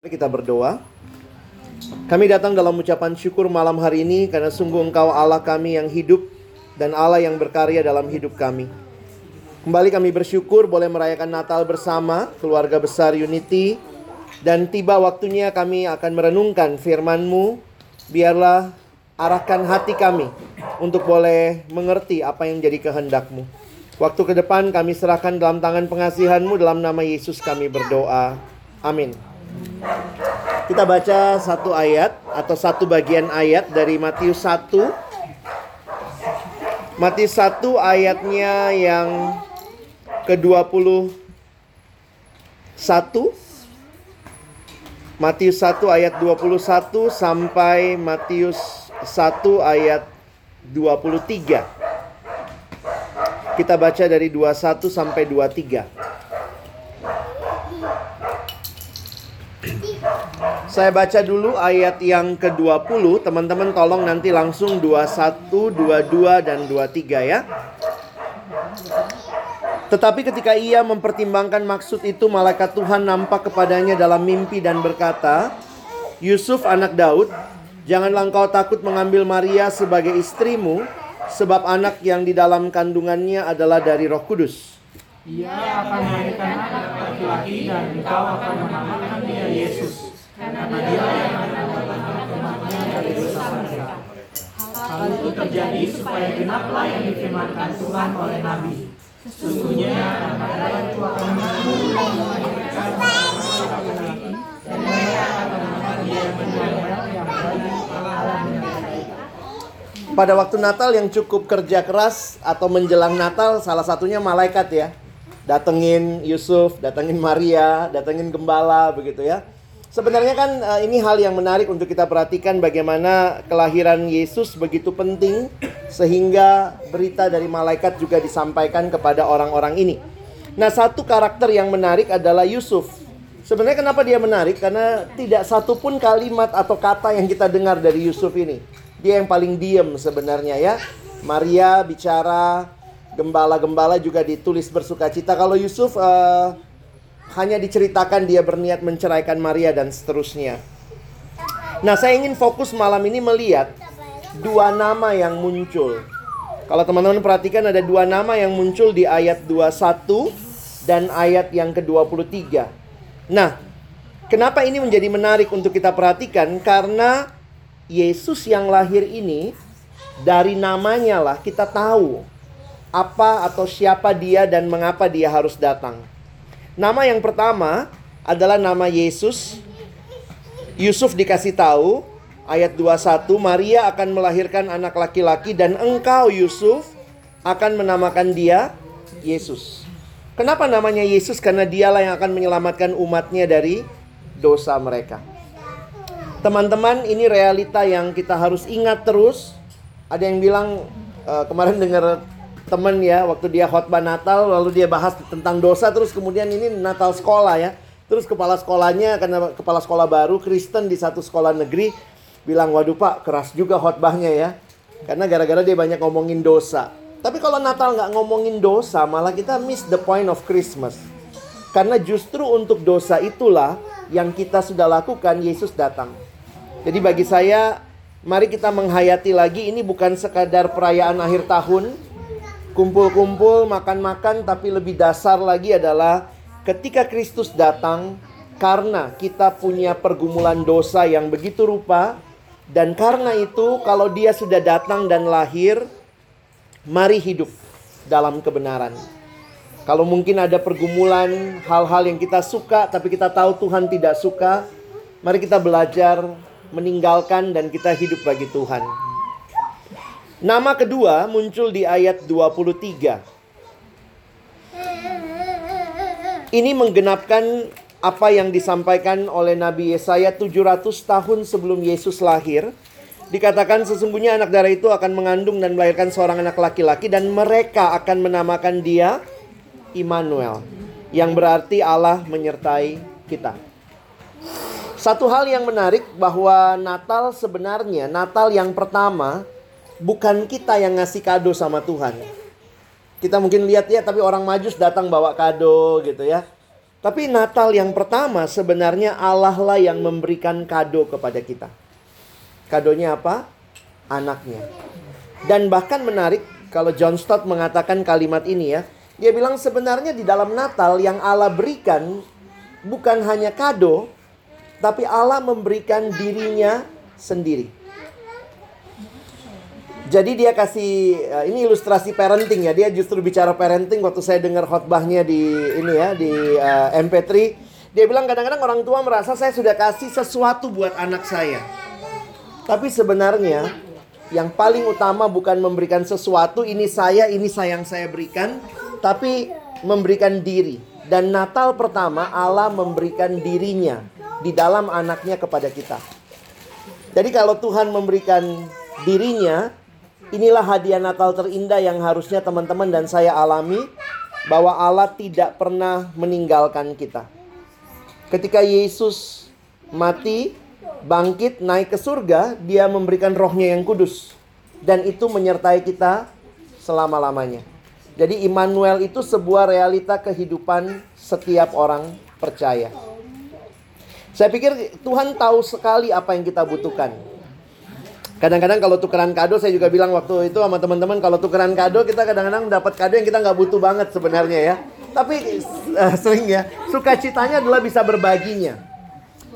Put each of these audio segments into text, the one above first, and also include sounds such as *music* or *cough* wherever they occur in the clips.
Kita berdoa. Kami datang dalam ucapan syukur malam hari ini karena sungguh Engkau Allah kami yang hidup dan Allah yang berkarya dalam hidup kami. Kembali kami bersyukur boleh merayakan Natal bersama keluarga besar Unity dan tiba waktunya kami akan merenungkan firman-Mu. Biarlah arahkan hati kami untuk boleh mengerti apa yang jadi kehendak-Mu. Waktu ke depan kami serahkan dalam tangan pengasihan-Mu dalam nama Yesus kami berdoa. Amin. Kita baca satu ayat atau satu bagian ayat dari Matius 1. Matius 1 ayatnya yang ke-21. Matius 1 ayat 21 sampai Matius 1 ayat 23. Kita baca dari 21 sampai 23. Saya baca dulu ayat yang ke-20, teman-teman tolong nanti langsung 21, 22 dan 23 ya. Tetapi ketika ia mempertimbangkan maksud itu, malaikat Tuhan nampak kepadanya dalam mimpi dan berkata, "Yusuf anak Daud, janganlah engkau takut mengambil Maria sebagai istrimu, sebab anak yang di dalam kandungannya adalah dari Roh Kudus." Ia akan melahirkan anak laki-laki dan engkau akan menamakan dia Yesus. Karena dia yang akan. Hal itu terjadi supaya genaplah yang difirmankan Tuhan oleh Nabi. Sesungguhnya anak itu akan dan mereka akan yang. Pada waktu Natal yang cukup kerja keras atau menjelang Natal salah satunya malaikat ya. Datengin Yusuf, datengin Maria, datengin gembala begitu ya. Sebenarnya kan eh, ini hal yang menarik untuk kita perhatikan bagaimana kelahiran Yesus begitu penting sehingga berita dari malaikat juga disampaikan kepada orang-orang ini. Nah, satu karakter yang menarik adalah Yusuf. Sebenarnya kenapa dia menarik? Karena tidak satu pun kalimat atau kata yang kita dengar dari Yusuf ini. Dia yang paling diem sebenarnya ya. Maria bicara, gembala-gembala juga ditulis bersuka cita. Kalau Yusuf eh, hanya diceritakan dia berniat menceraikan Maria dan seterusnya. Nah, saya ingin fokus malam ini melihat dua nama yang muncul. Kalau teman-teman perhatikan ada dua nama yang muncul di ayat 21 dan ayat yang ke-23. Nah, kenapa ini menjadi menarik untuk kita perhatikan? Karena Yesus yang lahir ini dari namanya lah kita tahu apa atau siapa dia dan mengapa dia harus datang. Nama yang pertama adalah nama Yesus. Yusuf dikasih tahu ayat 21 Maria akan melahirkan anak laki-laki dan engkau Yusuf akan menamakan dia Yesus. Kenapa namanya Yesus? Karena dialah yang akan menyelamatkan umatnya dari dosa mereka. Teman-teman, ini realita yang kita harus ingat terus. Ada yang bilang eh, kemarin dengar teman ya waktu dia khotbah Natal lalu dia bahas tentang dosa terus kemudian ini Natal sekolah ya. Terus kepala sekolahnya karena kepala sekolah baru Kristen di satu sekolah negeri bilang waduh Pak keras juga khotbahnya ya. Karena gara-gara dia banyak ngomongin dosa. Tapi kalau Natal nggak ngomongin dosa malah kita miss the point of Christmas. Karena justru untuk dosa itulah yang kita sudah lakukan Yesus datang. Jadi bagi saya mari kita menghayati lagi ini bukan sekadar perayaan akhir tahun kumpul-kumpul, makan-makan, tapi lebih dasar lagi adalah ketika Kristus datang, karena kita punya pergumulan dosa yang begitu rupa, dan karena itu, kalau Dia sudah datang dan lahir, mari hidup dalam kebenaran. Kalau mungkin ada pergumulan, hal-hal yang kita suka, tapi kita tahu Tuhan tidak suka, mari kita belajar meninggalkan dan kita hidup bagi Tuhan. Nama kedua muncul di ayat 23. Ini menggenapkan apa yang disampaikan oleh Nabi Yesaya 700 tahun sebelum Yesus lahir. Dikatakan sesungguhnya anak darah itu akan mengandung dan melahirkan seorang anak laki-laki dan mereka akan menamakan dia Immanuel. Yang berarti Allah menyertai kita. Satu hal yang menarik bahwa Natal sebenarnya Natal yang pertama bukan kita yang ngasih kado sama Tuhan. Kita mungkin lihat ya, tapi orang majus datang bawa kado gitu ya. Tapi Natal yang pertama sebenarnya Allah lah yang memberikan kado kepada kita. Kadonya apa? Anaknya. Dan bahkan menarik kalau John Stott mengatakan kalimat ini ya. Dia bilang sebenarnya di dalam Natal yang Allah berikan bukan hanya kado, tapi Allah memberikan dirinya sendiri. Jadi dia kasih eh, ini ilustrasi parenting ya. Dia justru bicara parenting waktu saya dengar khotbahnya di ini ya di uh, MP3. Dia bilang kadang-kadang orang tua merasa saya sudah kasih sesuatu buat anak saya. Tapi sebenarnya yang paling utama bukan memberikan sesuatu, ini saya, ini sayang saya berikan, tapi memberikan diri. Dan Natal pertama Allah memberikan dirinya di dalam anaknya kepada kita. Jadi kalau Tuhan memberikan dirinya, inilah hadiah Natal terindah yang harusnya teman-teman dan saya alami bahwa Allah tidak pernah meninggalkan kita. Ketika Yesus mati, bangkit, naik ke surga, dia memberikan rohnya yang kudus. Dan itu menyertai kita selama-lamanya. Jadi Immanuel itu sebuah realita kehidupan setiap orang percaya. Saya pikir Tuhan tahu sekali apa yang kita butuhkan. Kadang-kadang kalau tukeran kado, saya juga bilang waktu itu sama teman-teman, kalau tukeran kado kita kadang-kadang dapat kado yang kita nggak butuh banget sebenarnya ya. Tapi uh, sering ya, sukacitanya adalah bisa berbaginya.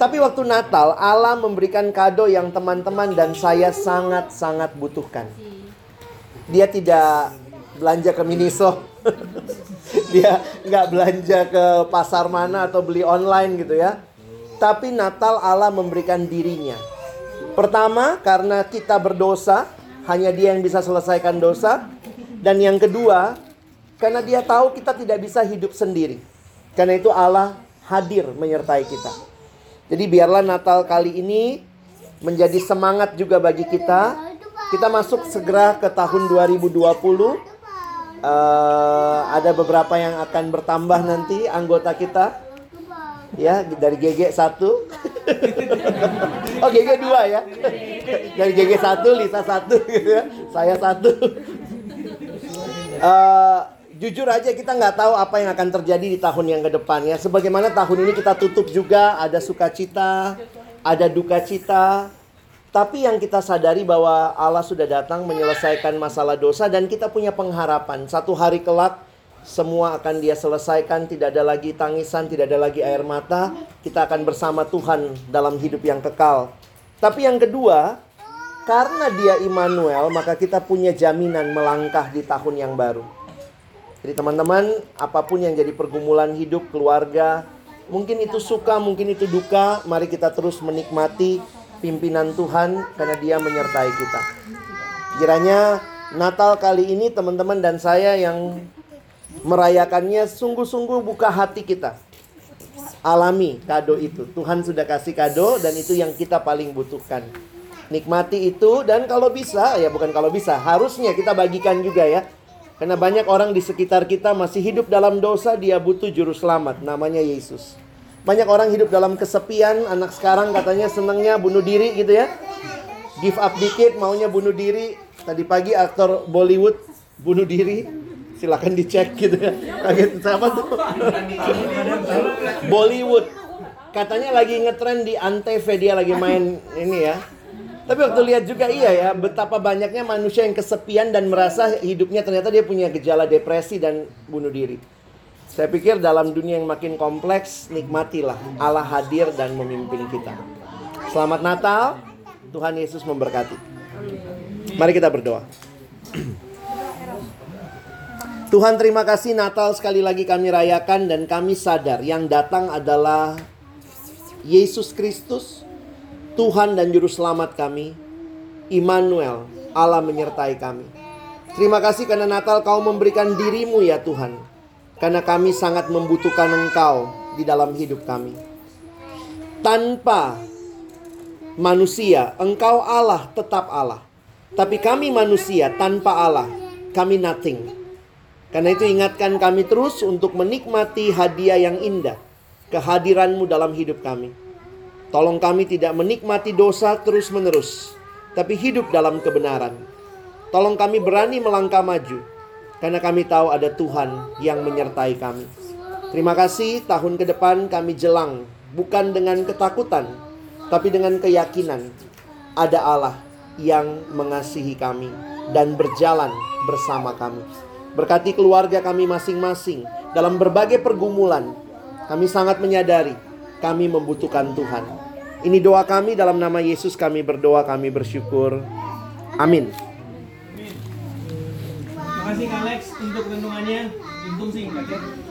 Tapi waktu Natal, Allah memberikan kado yang teman-teman dan saya sangat-sangat butuhkan. Dia tidak belanja ke Miniso. *laughs* Dia nggak belanja ke pasar mana atau beli online gitu ya. Tapi Natal Allah memberikan dirinya. Pertama, karena kita berdosa, hanya Dia yang bisa selesaikan dosa. Dan yang kedua, karena Dia tahu kita tidak bisa hidup sendiri. Karena itu Allah hadir menyertai kita. Jadi biarlah Natal kali ini menjadi semangat juga bagi kita. Kita masuk segera ke tahun 2020. Uh, ada beberapa yang akan bertambah nanti anggota kita. Ya, dari GG 1. *laughs* oh, GG 2 ya. Dari GG 1, Lisa 1 gitu ya. Saya 1. Uh, jujur aja kita nggak tahu apa yang akan terjadi di tahun yang ke depan ya. Sebagaimana tahun ini kita tutup juga ada sukacita, ada duka cita. Tapi yang kita sadari bahwa Allah sudah datang menyelesaikan masalah dosa dan kita punya pengharapan. Satu hari kelak semua akan dia selesaikan, tidak ada lagi tangisan, tidak ada lagi air mata. Kita akan bersama Tuhan dalam hidup yang kekal. Tapi yang kedua, karena dia Immanuel, maka kita punya jaminan melangkah di tahun yang baru. Jadi teman-teman, apa pun yang jadi pergumulan hidup keluarga, mungkin itu suka, mungkin itu duka, mari kita terus menikmati pimpinan Tuhan karena Dia menyertai kita. Kiranya Natal kali ini teman-teman dan saya yang merayakannya sungguh-sungguh buka hati kita. Alami kado itu. Tuhan sudah kasih kado dan itu yang kita paling butuhkan. Nikmati itu dan kalau bisa, ya bukan kalau bisa, harusnya kita bagikan juga ya. Karena banyak orang di sekitar kita masih hidup dalam dosa, dia butuh juru selamat, namanya Yesus. Banyak orang hidup dalam kesepian, anak sekarang katanya senangnya bunuh diri gitu ya. Give up dikit, maunya bunuh diri. Tadi pagi aktor Bollywood bunuh diri. Silakan dicek gitu ya. Kaget siapa tuh? Bollywood. Katanya lagi ngetren di Antv dia lagi main ini ya. Tapi waktu lihat juga iya ya, betapa banyaknya manusia yang kesepian dan merasa hidupnya ternyata dia punya gejala depresi dan bunuh diri. Saya pikir dalam dunia yang makin kompleks, nikmatilah Allah hadir dan memimpin kita. Selamat Natal, Tuhan Yesus memberkati. Mari kita berdoa. Tuhan terima kasih Natal sekali lagi kami rayakan dan kami sadar yang datang adalah Yesus Kristus, Tuhan dan Juru Selamat kami, Immanuel, Allah menyertai kami. Terima kasih karena Natal kau memberikan dirimu ya Tuhan. Karena kami sangat membutuhkan engkau di dalam hidup kami. Tanpa manusia, engkau Allah tetap Allah. Tapi kami manusia tanpa Allah, kami nothing. Karena itu ingatkan kami terus untuk menikmati hadiah yang indah. Kehadiranmu dalam hidup kami. Tolong kami tidak menikmati dosa terus-menerus, tapi hidup dalam kebenaran. Tolong kami berani melangkah maju, karena kami tahu ada Tuhan yang menyertai kami. Terima kasih tahun ke depan kami jelang bukan dengan ketakutan tapi dengan keyakinan ada Allah yang mengasihi kami dan berjalan bersama kami. Berkati keluarga kami masing-masing dalam berbagai pergumulan. Kami sangat menyadari kami membutuhkan Tuhan. Ini doa kami dalam nama Yesus kami berdoa, kami bersyukur. Amin. Terima kasih Alex untuk renungannya. Untung ya.